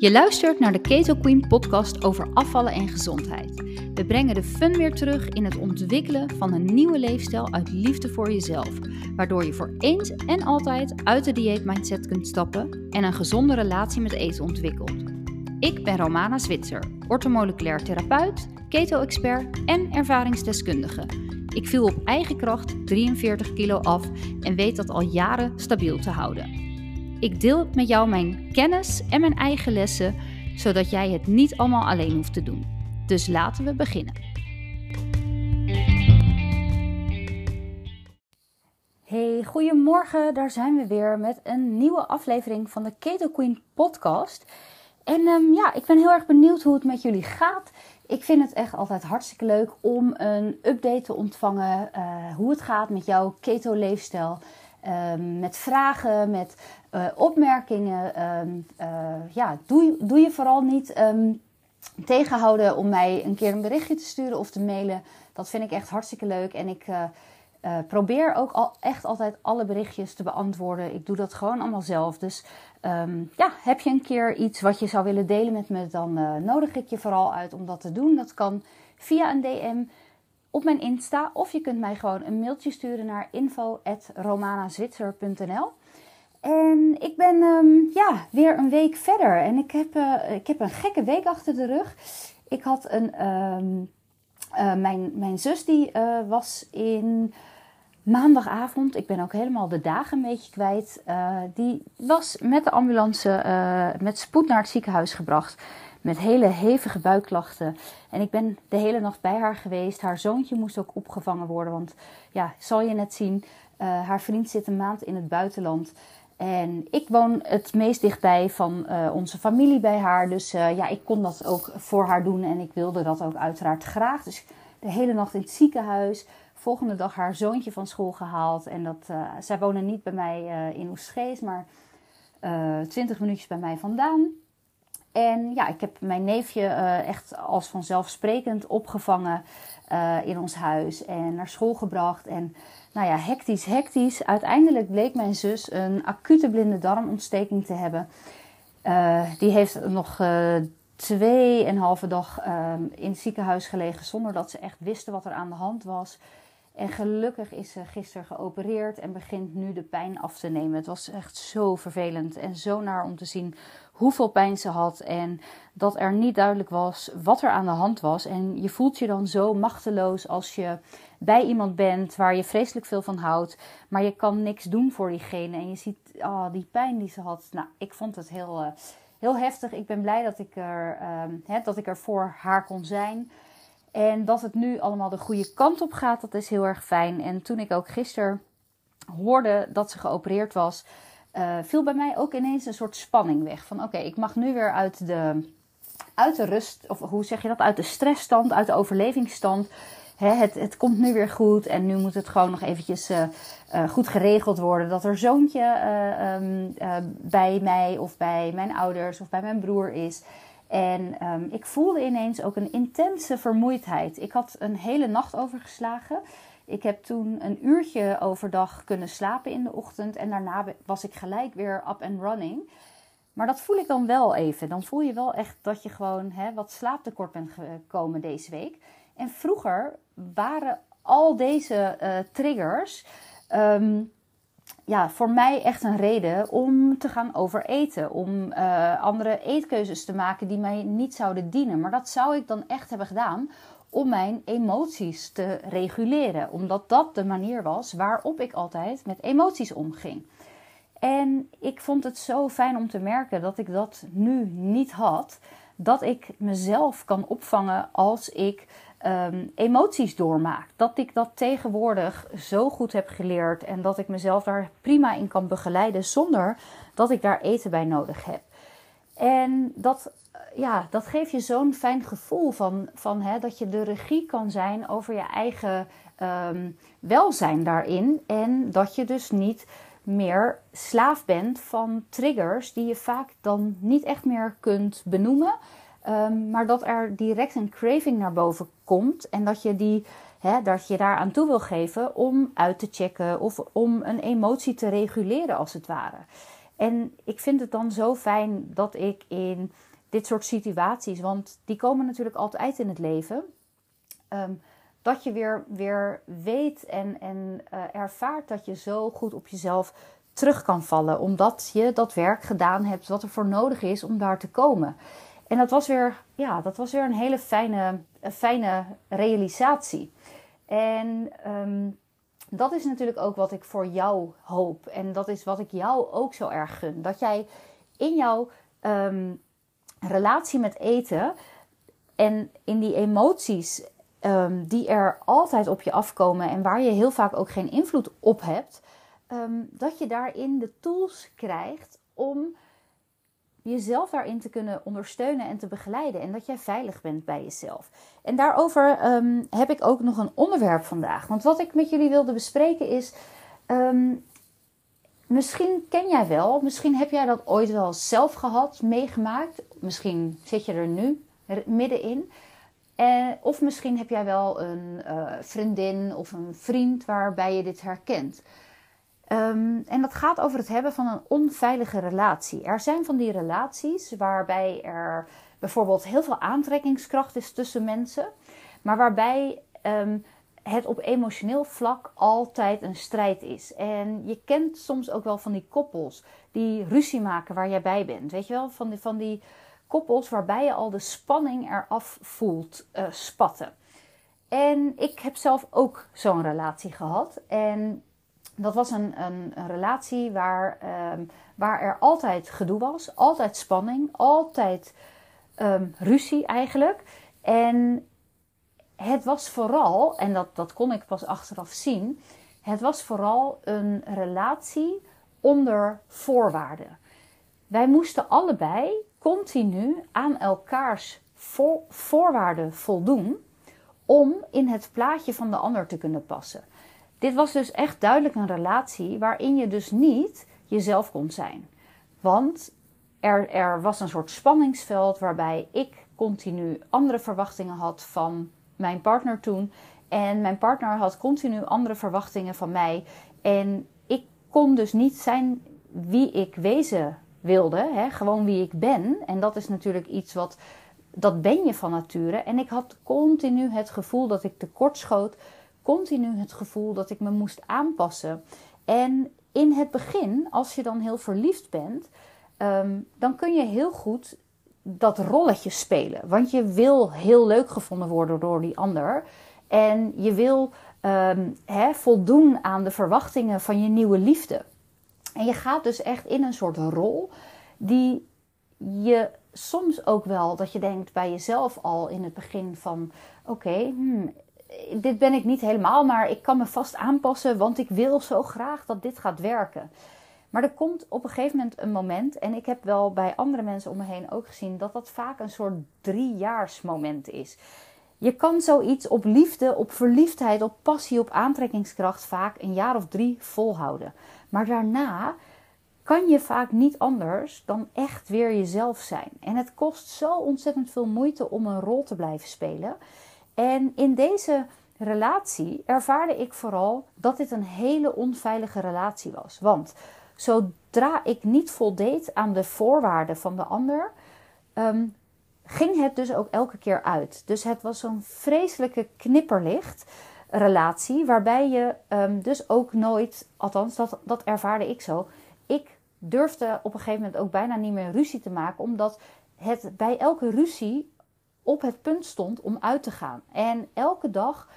Je luistert naar de Keto Queen podcast over afvallen en gezondheid. We brengen de fun weer terug in het ontwikkelen van een nieuwe leefstijl uit liefde voor jezelf, waardoor je voor eens en altijd uit de dieetmindset kunt stappen en een gezonde relatie met eten ontwikkelt. Ik ben Romana Zwitser, ortomoleculair therapeut, keto-expert en ervaringsdeskundige. Ik viel op eigen kracht 43 kilo af en weet dat al jaren stabiel te houden. Ik deel met jou mijn kennis en mijn eigen lessen, zodat jij het niet allemaal alleen hoeft te doen. Dus laten we beginnen. Hey, goedemorgen. Daar zijn we weer met een nieuwe aflevering van de Keto Queen podcast. En um, ja, ik ben heel erg benieuwd hoe het met jullie gaat. Ik vind het echt altijd hartstikke leuk om een update te ontvangen. Uh, hoe het gaat met jouw keto leefstijl. Um, met vragen, met uh, opmerkingen. Um, uh, ja, doe, doe je vooral niet um, tegenhouden om mij een keer een berichtje te sturen of te mailen. Dat vind ik echt hartstikke leuk. En ik uh, probeer ook al, echt altijd alle berichtjes te beantwoorden. Ik doe dat gewoon allemaal zelf. Dus ja, heb je een keer iets wat je zou willen delen met me, dan nodig ik je vooral uit om dat te doen. Dat kan via een DM op mijn Insta. Of je kunt mij gewoon een mailtje sturen naar info.romanazwitser.nl En ik ben um, ja, weer een week verder. En ik heb, uh, ik heb een gekke week achter de rug. Ik had een... Um, uh, mijn, mijn zus die uh, was in maandagavond. Ik ben ook helemaal de dagen een beetje kwijt. die was met de ambulance met spoed naar het ziekenhuis gebracht met hele hevige buikklachten. En ik ben de hele nacht bij haar geweest. Haar zoontje moest ook opgevangen worden. Want ja, zal je net zien, haar vriend zit een maand in het buitenland. En ik woon het meest dichtbij van uh, onze familie bij haar. Dus uh, ja, ik kon dat ook voor haar doen. En ik wilde dat ook uiteraard graag. Dus de hele nacht in het ziekenhuis. Volgende dag haar zoontje van school gehaald. En dat, zij wonen niet bij mij in Oesgees, maar 20 minuutjes bij mij vandaan. En ja, ik heb mijn neefje uh, echt als vanzelfsprekend opgevangen uh, in ons huis en naar school gebracht. En nou ja, hectisch, hectisch. Uiteindelijk bleek mijn zus een acute blinde darmontsteking te hebben. Uh, die heeft nog twee en een halve dag ehm, in het ziekenhuis gelegen zonder dat ze echt wisten wat er aan de hand was. En gelukkig is ze gisteren geopereerd en begint nu de pijn af te nemen. Het was echt zo vervelend en zo naar om te zien hoeveel pijn ze had en dat er niet duidelijk was wat er aan de hand was. En je voelt je dan zo machteloos als je bij iemand bent waar je vreselijk veel van houdt, maar je kan niks doen voor diegene. En je ziet oh, die pijn die ze had. Nou, ik vond het heel, uh, heel heftig. Ik ben blij dat ik, er, uh, dat ik er voor haar kon zijn. En dat het nu allemaal de goede kant op gaat, dat is heel erg fijn. En toen ik ook gisteren hoorde dat ze geopereerd was, uh, viel bij mij ook ineens een soort spanning weg. Van oké, ik mag nu weer uit de, uit de rust, of hoe zeg je dat, uit de stressstand, uit de overlevingsstand. Hè, het, het komt nu weer goed en nu moet het gewoon nog eventjes uh, uh, goed geregeld worden. Dat er zoontje um, bij mij of bij mijn ouders of bij mijn broer is. En um, ik voelde ineens ook een intense vermoeidheid. Ik had een hele nacht overgeslagen. Ik heb toen een uurtje overdag kunnen slapen in de ochtend. En daarna was ik gelijk weer up and running. Maar dat voel ik dan wel even. Dan voel je wel echt dat je gewoon hè, wat slaaptekort bent gekomen deze week. En vroeger waren al deze uh, triggers. Um, ja, voor mij echt een reden om te gaan overeten. Om uh, andere eetkeuzes te maken die mij niet zouden dienen. Maar dat zou ik dan echt hebben gedaan om mijn emoties te reguleren. Omdat dat de manier was waarop ik altijd met emoties omging. En ik vond het zo fijn om te merken dat ik dat nu niet had. Dat ik mezelf kan opvangen als ik um, emoties doormaak. Dat ik dat tegenwoordig zo goed heb geleerd en dat ik mezelf daar prima in kan begeleiden zonder dat ik daar eten bij nodig heb. En dat, ja, dat geeft je zo'n fijn gevoel van, van hè, dat je de regie kan zijn over je eigen um, welzijn daarin. En dat je dus niet meer slaaf bent van triggers die je vaak dan niet echt meer kunt benoemen. Um, maar dat er direct een craving naar boven komt en dat je, die, hè, dat je daar aan toe wil geven om uit te checken of om een emotie te reguleren als het ware. En ik vind het dan zo fijn dat ik in dit soort situaties, want die komen natuurlijk altijd in het leven. Ehm, dat je weer, weer weet en, en uh, ervaart dat je zo goed op jezelf terug kan vallen. Omdat je dat werk gedaan hebt wat er voor nodig is om daar te komen. En dat was weer, ja, dat was weer een hele fijne, fijne realisatie. En um, dat is natuurlijk ook wat ik voor jou hoop. En dat is wat ik jou ook zo erg gun. Dat jij in jouw um, relatie met eten en in die emoties um, die er altijd op je afkomen en waar je heel vaak ook geen invloed op hebt, um, dat je daarin de tools krijgt om jezelf daarin te kunnen ondersteunen en te begeleiden. En dat jij veilig bent bij jezelf. En daarover um, heb ik ook nog een onderwerp vandaag. Want wat ik met jullie wilde bespreken is. Um, misschien ken jij wel, misschien heb jij dat ooit wel zelf gehad, meegemaakt. Misschien zit je er nu middenin. Uh, of misschien heb jij wel een uh, vriendin of een vriend waarbij je dit herkent. Um, en dat gaat over het hebben van een onveilige relatie. Er zijn van die relaties waarbij er bijvoorbeeld heel veel aantrekkingskracht is tussen mensen, maar waarbij um, het op emotioneel vlak altijd een strijd is. En je kent soms ook wel van die koppels die ruzie maken waar jij bij bent. Weet je wel, van die, van die koppels waarbij je al de spanning eraf voelt uh, spatten. En ik heb zelf ook zo'n relatie gehad. En dat was een, een, relatie waar, um, waar er altijd gedoe was, altijd spanning, altijd um, ruzie eigenlijk. En het was vooral, en dat, dat kon ik pas achteraf zien, het was vooral een relatie onder voorwaarden. Wij moesten allebei continu aan elkaars voor, voorwaarden voldoen om in het plaatje van de ander te kunnen passen. Dit was dus echt duidelijk een relatie waarin je dus niet jezelf kon zijn. Want er, er was een soort spanningsveld waarbij ik continu andere verwachtingen had van mijn partner toen. En mijn partner had continu andere verwachtingen van mij. En ik kon dus niet zijn wie ik wezen wilde. Hè? Gewoon wie ik ben. En dat is natuurlijk iets wat. Dat ben je van nature. En ik had continu het gevoel dat ik tekortschoot continu het gevoel dat ik me moest aanpassen. En in het begin, als je dan heel verliefd bent, um, dan kun je heel goed dat rolletje spelen. Want je wil heel leuk gevonden worden door die ander. En je wil hè, voldoen aan de verwachtingen van je nieuwe liefde. En je gaat dus echt in een soort rol die je soms ook wel dat je denkt bij jezelf al in het begin van oké, hmm, dit ben ik niet helemaal, maar ik kan me vast aanpassen, want ik wil zo graag dat dit gaat werken. Maar er komt op een gegeven moment een moment, en ik heb wel bij andere mensen om me heen ook gezien, dat dat vaak een soort driejaarsmoment is. Je kan zoiets op liefde, op verliefdheid, op passie, op aantrekkingskracht vaak een jaar of drie volhouden. Maar daarna kan je vaak niet anders dan echt weer jezelf zijn. En het kost zo ontzettend veel moeite om een rol te blijven spelen. En in deze relatie ervaarde ik vooral dat dit een hele onveilige relatie was. Want zodra ik niet voldeed aan de voorwaarden van de ander, um, ging het dus ook elke keer uit. Dus het was zo'n vreselijke knipperlicht relatie, waarbij je um, dus ook nooit, althans dat, dat ervaarde ik zo, ik durfde op een gegeven moment ook bijna niet meer ruzie te maken, omdat het bij elke ruzie op het punt stond om uit te gaan. En elke dag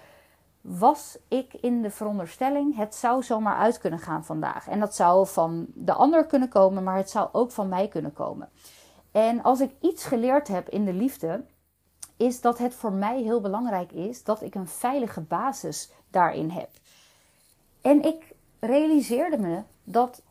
was ik in de veronderstelling, het zou zomaar uit kunnen gaan vandaag. En dat zou van de ander kunnen komen, maar het zou ook van mij kunnen komen. En als ik iets geleerd heb in de liefde, is dat het voor mij heel belangrijk is dat ik een veilige basis daarin heb. En ik realiseerde me dat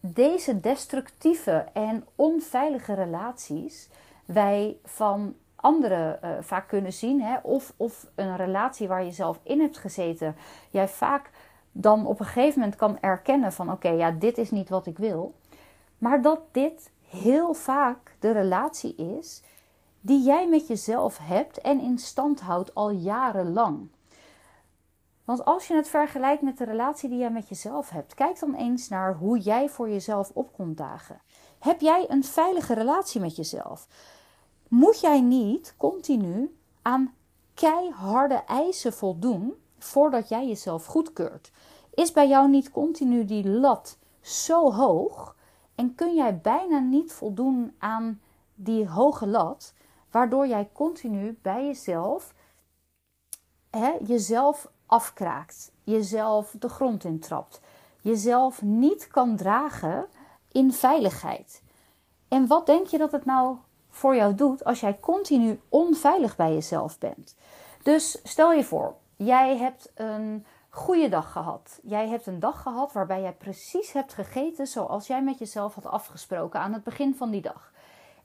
deze destructieve en onveilige relaties wij van anderen uh, vaak kunnen zien. Hè? Of, of een relatie waar je zelf in hebt gezeten. Jij vaak dan op een gegeven moment kan erkennen van oké, ja, dit is niet wat ik wil. Maar dat dit heel vaak de relatie is die jij met jezelf hebt en in stand houdt al jarenlang. Want als je het vergelijkt met de relatie die jij met jezelf hebt, kijk dan eens naar hoe jij voor jezelf op dagen. Heb jij een veilige relatie met jezelf? Moet jij niet continu aan keiharde eisen voldoen voordat jij jezelf goedkeurt? Is bij jou niet continu die lat zo hoog en kun jij bijna niet voldoen aan die hoge lat, waardoor jij continu bij jezelf hè, jezelf afkraakt, jezelf de grond intrapt, jezelf niet kan dragen in veiligheid. En wat denk je dat het nou voor jou doet als jij continu onveilig bij jezelf bent? Dus stel je voor, jij hebt een goede dag gehad. Jij hebt een dag gehad waarbij jij precies hebt gegeten zoals jij met jezelf had afgesproken aan het begin van die dag.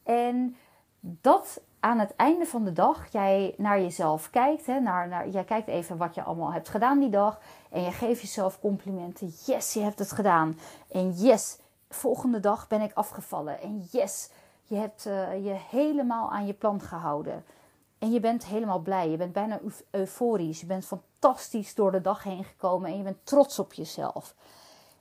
En dat aan het einde van de dag jij naar jezelf kijkt. Hè, naar, naar, jij kijkt even wat je allemaal hebt gedaan die dag. En je geeft jezelf complimenten. Yes, je hebt het gedaan. En yes, volgende dag ben ik afgevallen. En yes, je hebt uh, je helemaal aan je plan gehouden. En je bent helemaal blij. Je bent bijna euforisch. Je bent fantastisch door de dag heen gekomen. En je bent trots op jezelf.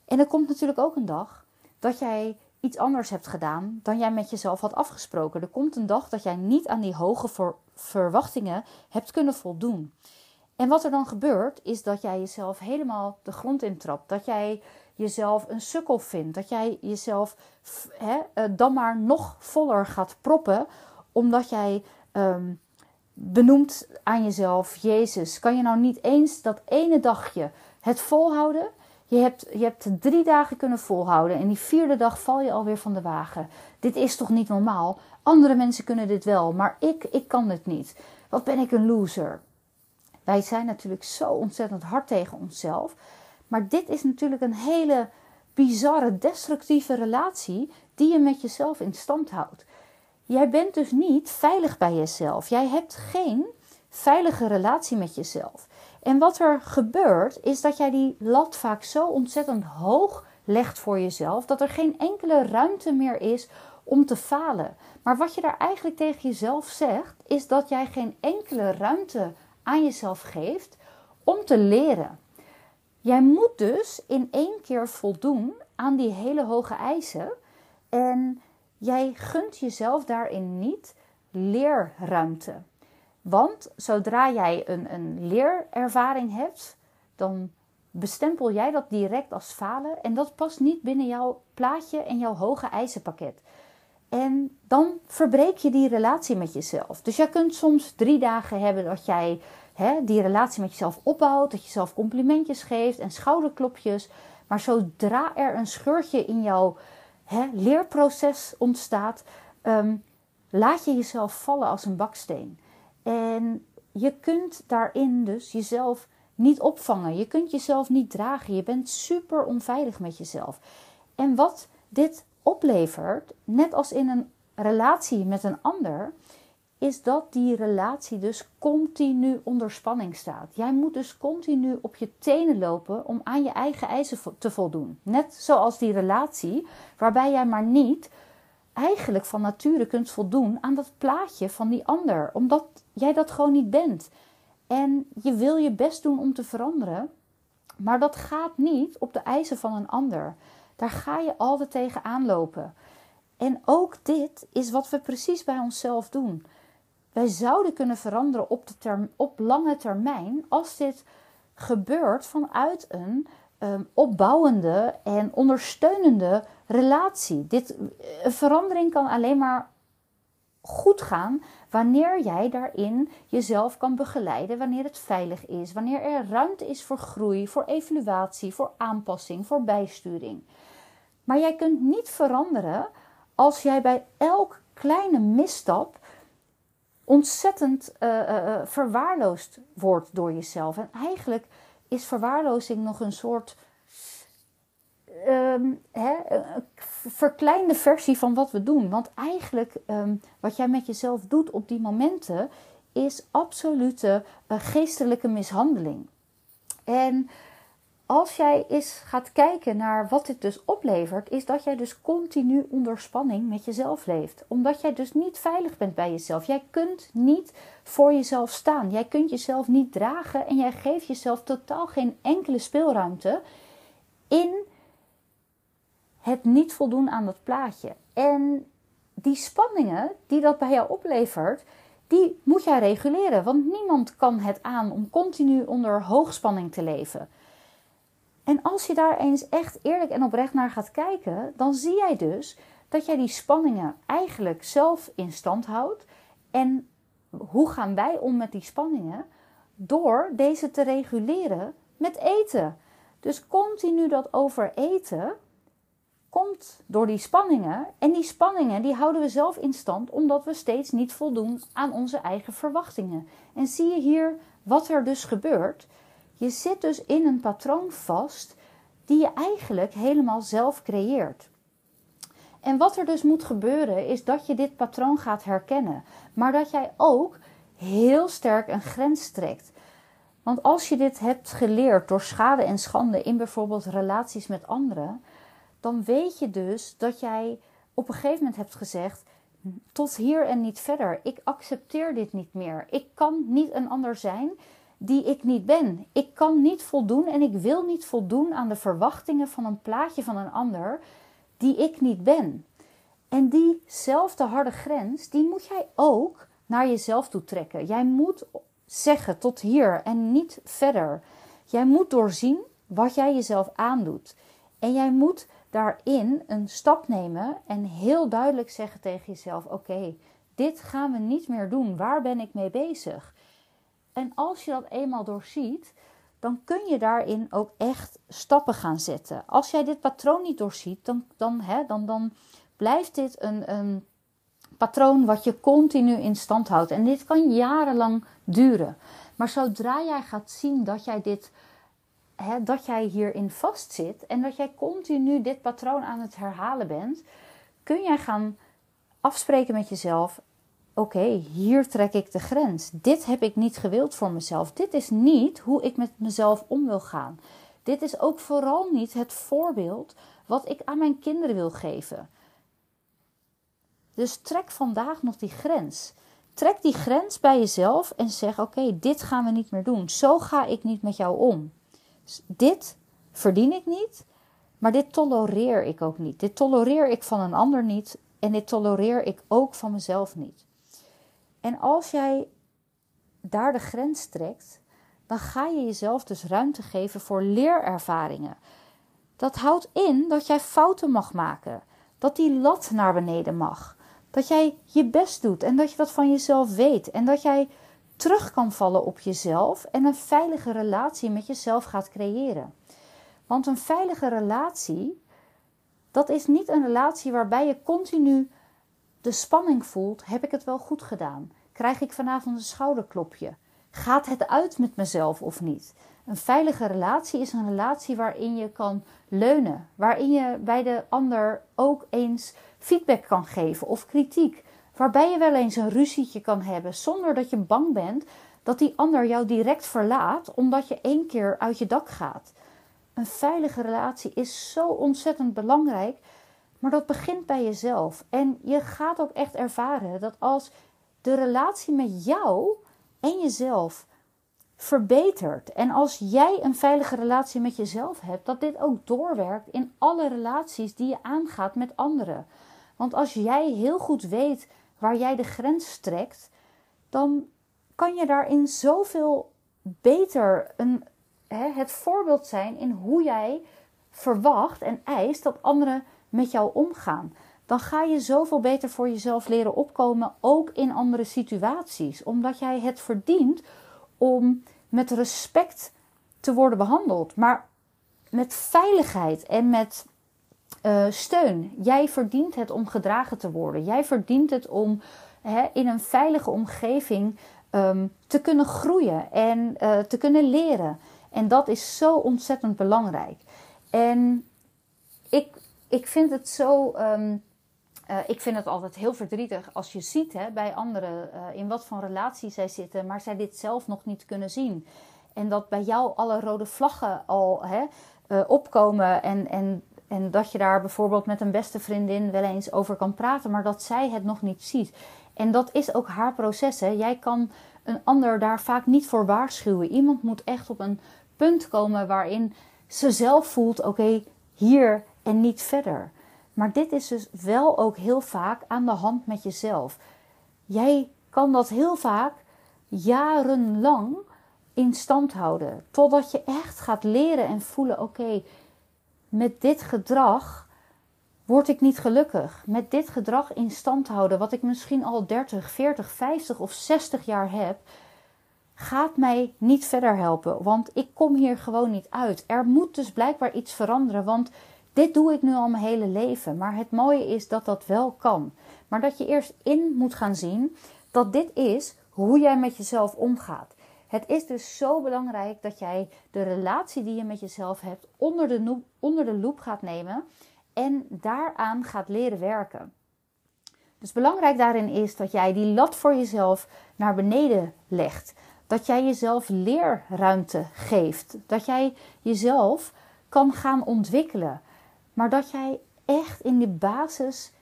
En er komt natuurlijk ook een dag dat jij iets anders hebt gedaan dan jij met jezelf had afgesproken. Er komt een dag dat jij niet aan die hoge verwachtingen hebt kunnen voldoen. En wat er dan gebeurt, is dat jij jezelf helemaal de grond intrapt. Dat jij jezelf een sukkel vindt. Dat jij jezelf eh, dan maar nog voller gaat proppen, omdat jij um, benoemt aan jezelf: Jezus, kan je nou niet eens dat ene dagje het volhouden? Je hebt, je hebt drie dagen kunnen volhouden en die vierde dag val je alweer van de wagen. Dit is toch niet normaal? Andere mensen kunnen dit wel, maar ik, ik kan dit niet. Wat ben ik een loser? Wij zijn natuurlijk zo ontzettend hard tegen onszelf. Maar dit is natuurlijk een hele bizarre, destructieve relatie die je met jezelf in stand houdt. Jij bent dus niet veilig bij jezelf. Jij hebt geen veilige relatie met jezelf. En wat er gebeurt, is dat jij die lat vaak zo ontzettend hoog legt voor jezelf, dat er geen enkele ruimte meer is om te falen. Maar wat je daar eigenlijk tegen jezelf zegt, is dat jij geen enkele ruimte aan jezelf geeft om te leren. Jij moet dus in één keer voldoen aan die hele hoge eisen en jij gunt jezelf daarin niet leerruimte. Want zodra jij een, een leerervaring hebt, dan bestempel jij dat direct als falen en dat past niet binnen jouw plaatje en jouw hoge eisenpakket. En dan verbreek je die relatie met jezelf. Dus jij kunt soms drie dagen hebben dat jij hè, die relatie met jezelf opbouwt, dat je jezelf complimentjes geeft en schouderklopjes. Maar zodra er een scheurtje in jouw hè, leerproces ontstaat, um, laat je jezelf vallen als een baksteen. En je kunt daarin dus jezelf niet opvangen. Je kunt jezelf niet dragen. Je bent super onveilig met jezelf. En wat dit oplevert, net als in een relatie met een ander, is dat die relatie dus continu onder spanning staat. Jij moet dus continu op je tenen lopen om aan je eigen eisen te voldoen. Net zoals die relatie, waarbij jij maar niet eigenlijk van nature kunt voldoen aan dat plaatje van die ander, omdat jij dat gewoon niet bent. En je wil je best doen om te veranderen, maar dat gaat niet op de eisen van een ander. Daar ga je altijd tegen aanlopen. En ook dit is wat we precies bij onszelf doen. Wij zouden kunnen veranderen op, de op lange termijn als dit gebeurt vanuit een Ehm, opbouwende en ondersteunende relatie. Dit, een verandering kan alleen maar goed gaan wanneer jij daarin jezelf kan begeleiden, wanneer het veilig is, wanneer er ruimte is voor groei, voor evaluatie, voor aanpassing, voor bijsturing. Maar jij kunt niet veranderen als jij bij elk kleine misstap ontzettend uh, verwaarloosd wordt door jezelf. En eigenlijk is verwaarlozing nog een soort um, verkleinde versie van wat we doen. Want eigenlijk um, wat jij met jezelf doet op die momenten is absolute geestelijke mishandeling. En als jij eens gaat kijken naar wat dit dus oplevert, is dat jij dus continu onder spanning met jezelf leeft. Omdat jij dus niet veilig bent bij jezelf. Jij kunt niet voor jezelf staan. Jij kunt jezelf niet dragen en jij geeft jezelf totaal geen enkele speelruimte in het niet voldoen aan dat plaatje. En die spanningen die dat bij jou oplevert, die moet jij reguleren. Want niemand kan het aan om continu onder hoogspanning te leven. En als je daar eens echt eerlijk en oprecht naar gaat kijken, dan zie jij dus dat jij die spanningen eigenlijk zelf in stand houdt. En hoe gaan wij om met die spanningen? Door deze te reguleren met eten. Dus continu dat overeten komt door die spanningen. En die spanningen die houden we zelf in stand omdat we steeds niet voldoen aan onze eigen verwachtingen. En zie je hier wat er dus gebeurt? Je zit dus in een patroon vast die je eigenlijk helemaal zelf creëert. En wat er dus moet gebeuren is dat je dit patroon gaat herkennen, maar dat jij ook heel sterk een grens trekt. Want als je dit hebt geleerd door schade en schande in bijvoorbeeld relaties met anderen, dan weet je dus dat jij op een gegeven moment hebt gezegd: tot hier en niet verder. Ik accepteer dit niet meer. Ik kan niet een ander zijn die ik niet ben. Ik kan niet voldoen en ik wil niet voldoen aan de verwachtingen van een plaatje van een ander die ik niet ben. En diezelfde harde grens, die moet jij ook naar jezelf toe trekken. Jij moet zeggen tot hier en niet verder. Jij moet doorzien wat jij jezelf aandoet. En jij moet daarin een stap nemen en heel duidelijk zeggen tegen jezelf: Oké, dit gaan we niet meer doen. Waar ben ik mee bezig? En als je dat eenmaal doorziet, dan kun je daarin ook echt stappen gaan zetten. Als jij dit patroon niet doorziet, dan, dan, hè, dan, dan blijft dit een, een patroon wat je continu in stand houdt. En dit kan jarenlang duren. Maar zodra jij gaat zien dat jij dit hè, dat jij hierin vastzit en dat jij continu dit patroon aan het herhalen bent, kun jij gaan afspreken met jezelf: oké, hier trek ik de grens. Dit heb ik niet gewild voor mezelf. Dit is niet hoe ik met mezelf om wil gaan. Dit is ook vooral niet het voorbeeld wat ik aan mijn kinderen wil geven. Dus trek vandaag nog die grens. Trek die grens bij jezelf en zeg: Oké, dit gaan we niet meer doen. Zo ga ik niet met jou om. Dit verdien ik niet, maar dit tolereer ik ook niet. Dit tolereer ik van een ander niet en dit tolereer ik ook van mezelf niet. En als jij daar de grens trekt, dan ga je jezelf dus ruimte geven voor leerervaringen. Dat houdt in dat jij fouten mag maken, dat die lat naar beneden mag, dat jij je best doet en dat je dat van jezelf weet en dat jij terug kan vallen op jezelf en een veilige relatie met jezelf gaat creëren. Want een veilige relatie, dat is niet een relatie waarbij je continu de spanning voelt: heb ik het wel goed gedaan? Krijg ik vanavond een schouderklopje? Gaat het uit met mezelf of niet? Een veilige relatie is een relatie waarin je kan leunen, waarin je bij de ander ook eens feedback kan geven of kritiek, Waarbij je wel eens een ruzietje kan hebben zonder dat je bang bent dat die ander jou direct verlaat omdat je één keer uit je dak gaat. Een veilige relatie is zo ontzettend belangrijk, maar dat begint bij jezelf. En je gaat ook echt ervaren dat als de relatie met jou en jezelf verbetert en als jij een veilige relatie met jezelf hebt, dat dit ook doorwerkt in alle relaties die je aangaat met anderen. Want als jij heel goed weet waar jij de grens trekt, dan kan je daarin zoveel beter een, het voorbeeld zijn in hoe jij verwacht en eist dat anderen met jou omgaan. Dan ga je zoveel beter voor jezelf leren opkomen, ook in andere situaties. Omdat jij het verdient om met respect te worden behandeld. Maar met veiligheid en met uh, steun. Jij verdient het om gedragen te worden. Jij verdient het om hè, in een veilige omgeving um, te kunnen groeien en uh, te kunnen leren. En dat is zo ontzettend belangrijk. En ik, ik vind het zo. Um, uh, ik vind het altijd heel verdrietig als je ziet hè, bij anderen uh, in wat voor relatie zij zitten, maar zij dit zelf nog niet kunnen zien. En dat bij jou alle rode vlaggen al hè, uh, opkomen en, en en dat je daar bijvoorbeeld met een beste vriendin wel eens over kan praten, maar dat zij het nog niet ziet. En dat is ook haar proces. Hè. Jij kan een ander daar vaak niet voor waarschuwen. Iemand moet echt op een punt komen waarin ze zelf voelt: oké, hier en niet verder. Maar dit is dus wel ook heel vaak aan de hand met jezelf. Jij kan dat heel vaak jarenlang in stand houden. Totdat je echt gaat leren en voelen: oké, met dit gedrag word ik niet gelukkig. Met dit gedrag in stand houden, wat ik misschien al 30, 40, 50 of 60 jaar heb, gaat mij niet verder helpen. Want ik kom hier gewoon niet uit. Er moet dus blijkbaar iets veranderen. Want dit doe ik nu al mijn hele leven. Maar het mooie is dat dat wel kan. Maar dat je eerst in moet gaan zien dat dit is hoe jij met jezelf omgaat. Het is dus zo belangrijk dat jij de relatie die je met jezelf hebt onder de, onder de loep gaat nemen en daaraan gaat leren werken. Dus belangrijk daarin is dat jij die lat voor jezelf naar beneden legt. Dat jij jezelf leerruimte geeft. Dat jij jezelf kan gaan ontwikkelen. Maar dat jij echt in de basis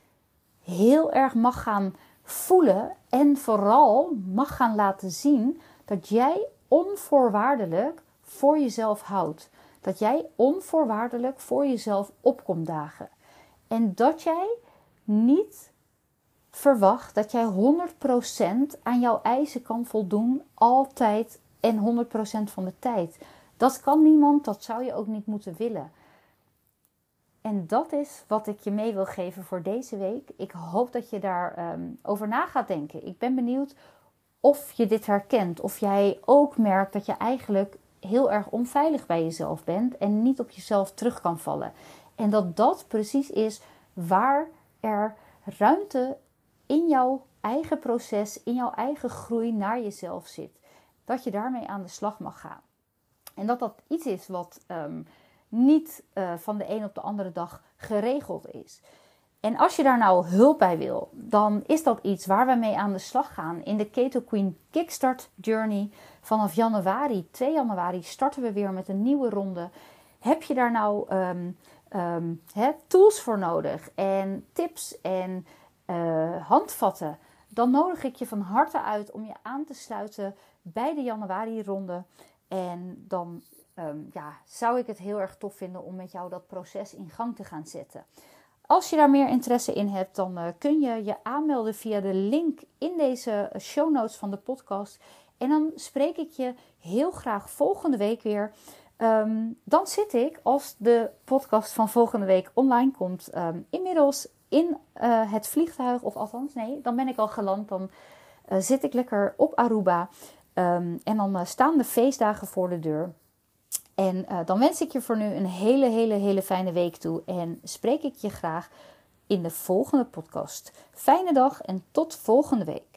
heel erg mag gaan voelen en vooral mag gaan laten zien dat jij onvoorwaardelijk voor jezelf houdt. Dat jij onvoorwaardelijk voor jezelf opkomt dagen. En dat jij niet verwacht dat jij 100% aan jouw eisen kan voldoen, altijd en 100% van de tijd. Dat kan niemand, dat zou je ook niet moeten willen. En dat is wat ik je mee wil geven voor deze week. Ik hoop dat je daarover um, over na gaat denken. Ik ben benieuwd of je dit herkent. Of jij ook merkt dat je eigenlijk heel erg onveilig bij jezelf bent en niet op jezelf terug kan vallen. En dat dat precies is waar er ruimte in jouw eigen proces, in jouw eigen groei naar jezelf zit. Dat je daarmee aan de slag mag gaan. En dat dat iets is wat um, niet uh, van de een op de andere dag geregeld is. En als je daar nou hulp bij wil, dan is dat iets waar we mee aan de slag gaan in de Keto Queen Kickstart Journey. Vanaf januari, 2 januari, starten we weer met een nieuwe ronde. Heb je daar nou um, um, tools voor nodig en tips en uh, handvatten? Dan nodig ik je van harte uit om je aan te sluiten bij de januari-ronde. En dan um, ja, zou ik het heel erg tof vinden om met jou dat proces in gang te gaan zetten. Als je daar meer interesse in hebt, dan uh, kun je je aanmelden via de link in deze show notes van de podcast. En dan spreek ik je heel graag volgende week weer. Um, dan zit ik, als de podcast van volgende week online komt, um, inmiddels in uh, het vliegtuig. Of althans, nee, dan ben ik al geland. Dan zit ik lekker op Aruba. En dan staan de feestdagen voor de deur. En uh, dan wens ik je voor nu een hele, hele, hele fijne week toe. En spreek ik je graag in de volgende podcast. Fijne dag en tot volgende week.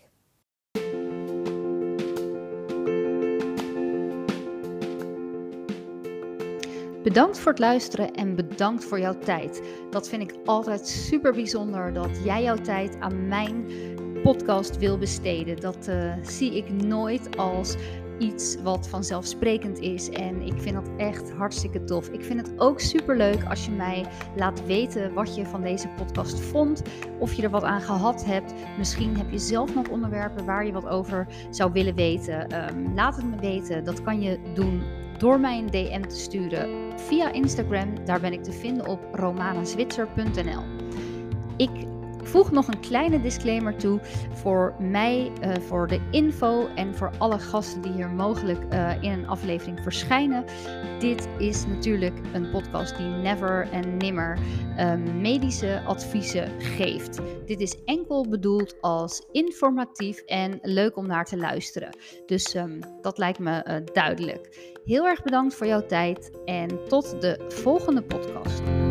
Bedankt voor het luisteren en bedankt voor jouw tijd. Dat vind ik altijd super bijzonder dat jij jouw tijd aan mijn podcast wil besteden. Dat uh, zie ik nooit als iets wat vanzelfsprekend is. En ik vind dat echt hartstikke tof. Ik vind het ook super leuk als je mij laat weten wat je van deze podcast vond. Of je er wat aan gehad hebt. Misschien heb je zelf nog onderwerpen waar je wat over zou willen weten. Um, laat het me weten. Dat kan je doen door mij een DM te sturen via Instagram. Daar ben ik te vinden op romanazwitser.nl. Ik voeg nog een kleine disclaimer toe voor mij, uh, voor de info en voor alle gasten die hier mogelijk uh, in een aflevering verschijnen. Dit is natuurlijk een podcast die never en nimmer uh, medische adviezen geeft. Dit is enkel bedoeld als informatief en leuk om naar te luisteren. Dus um, dat lijkt me uh, duidelijk. Heel erg bedankt voor jouw tijd en tot de volgende podcast.